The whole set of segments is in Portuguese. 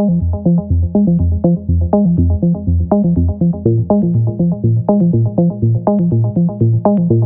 Thank you.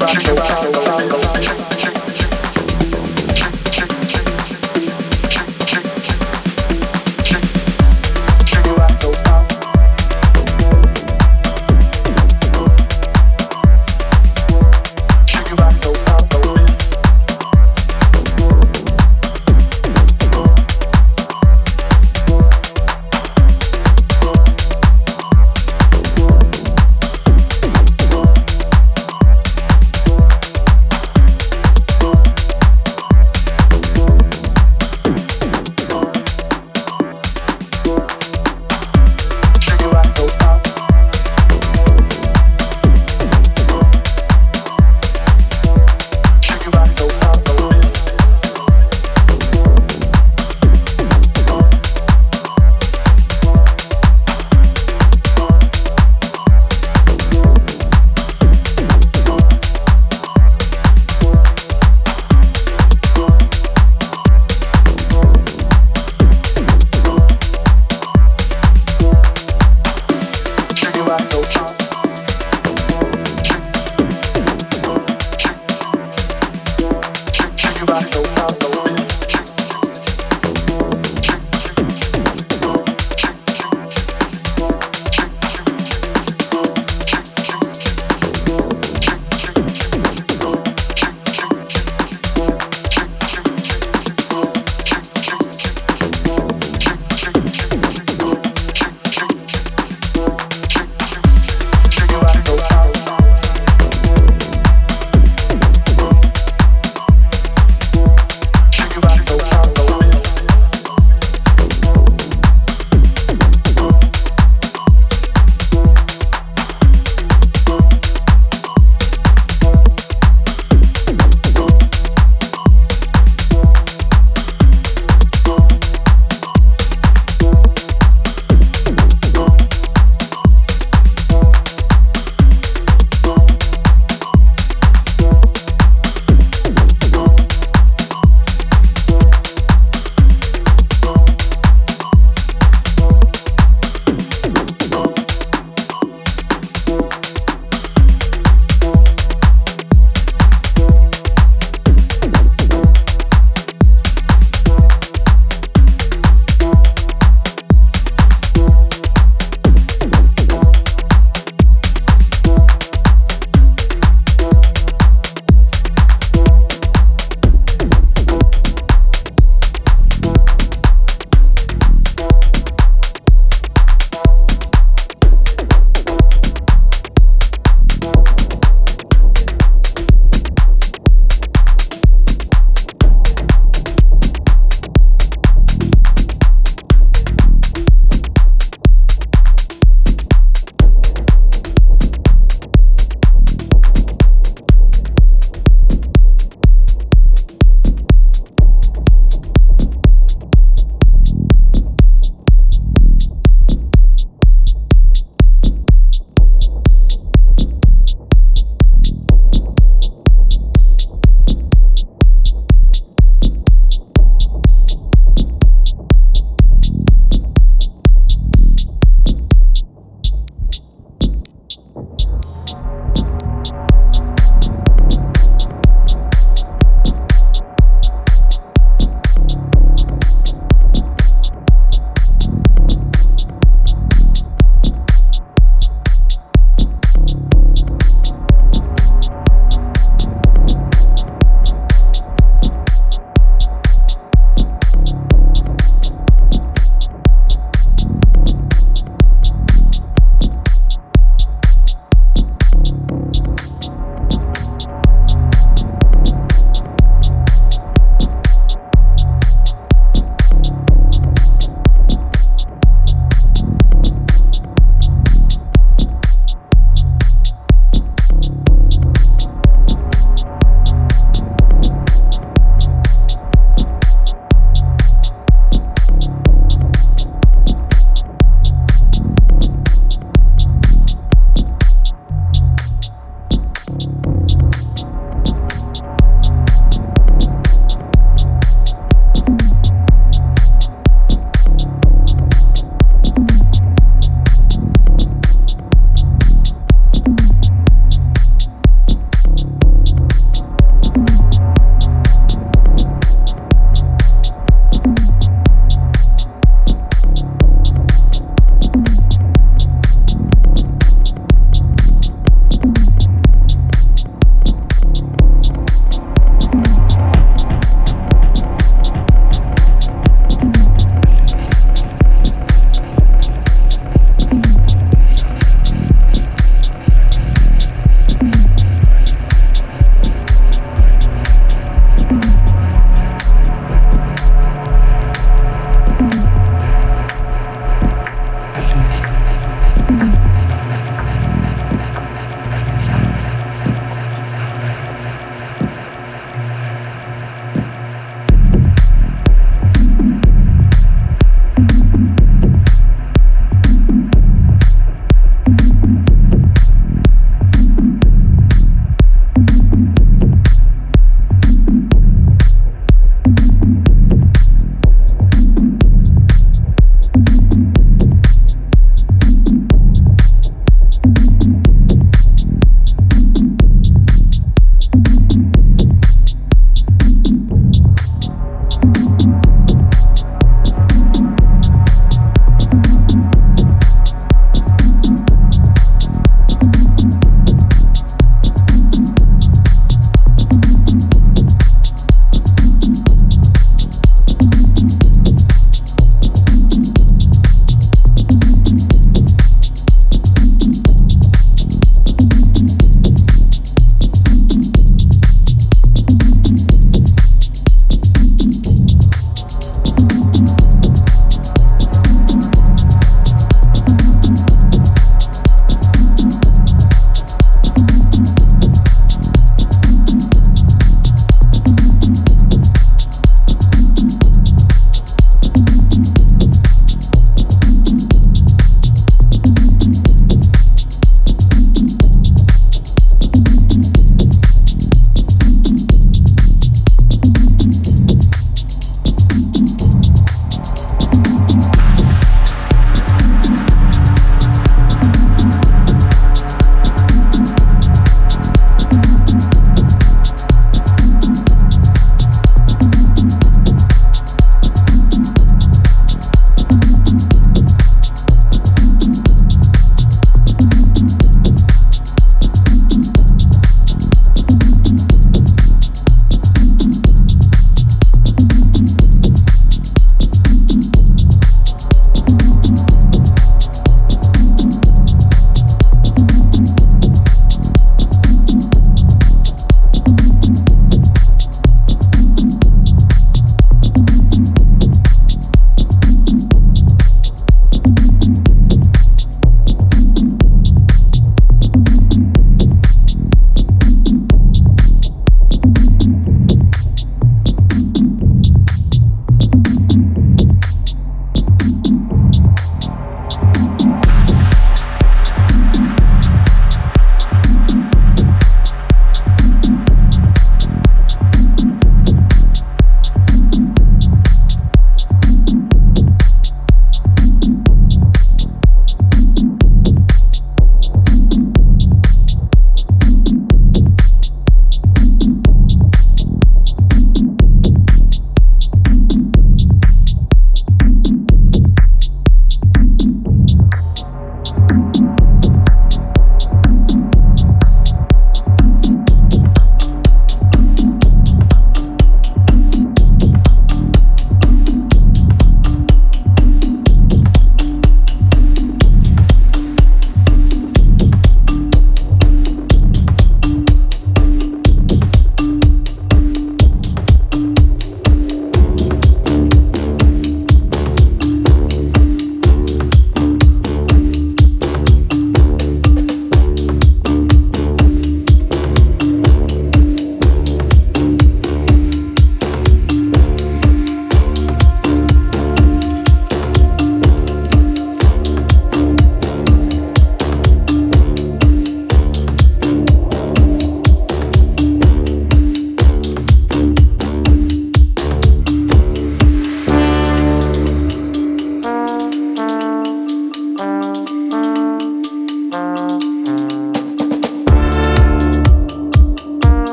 Everybody goes round, round, round.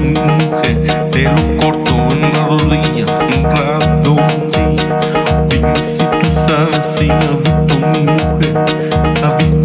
mujer te lo corto en una rodilla, en Dime si tú sabes si ha visto mi mujer, ha visto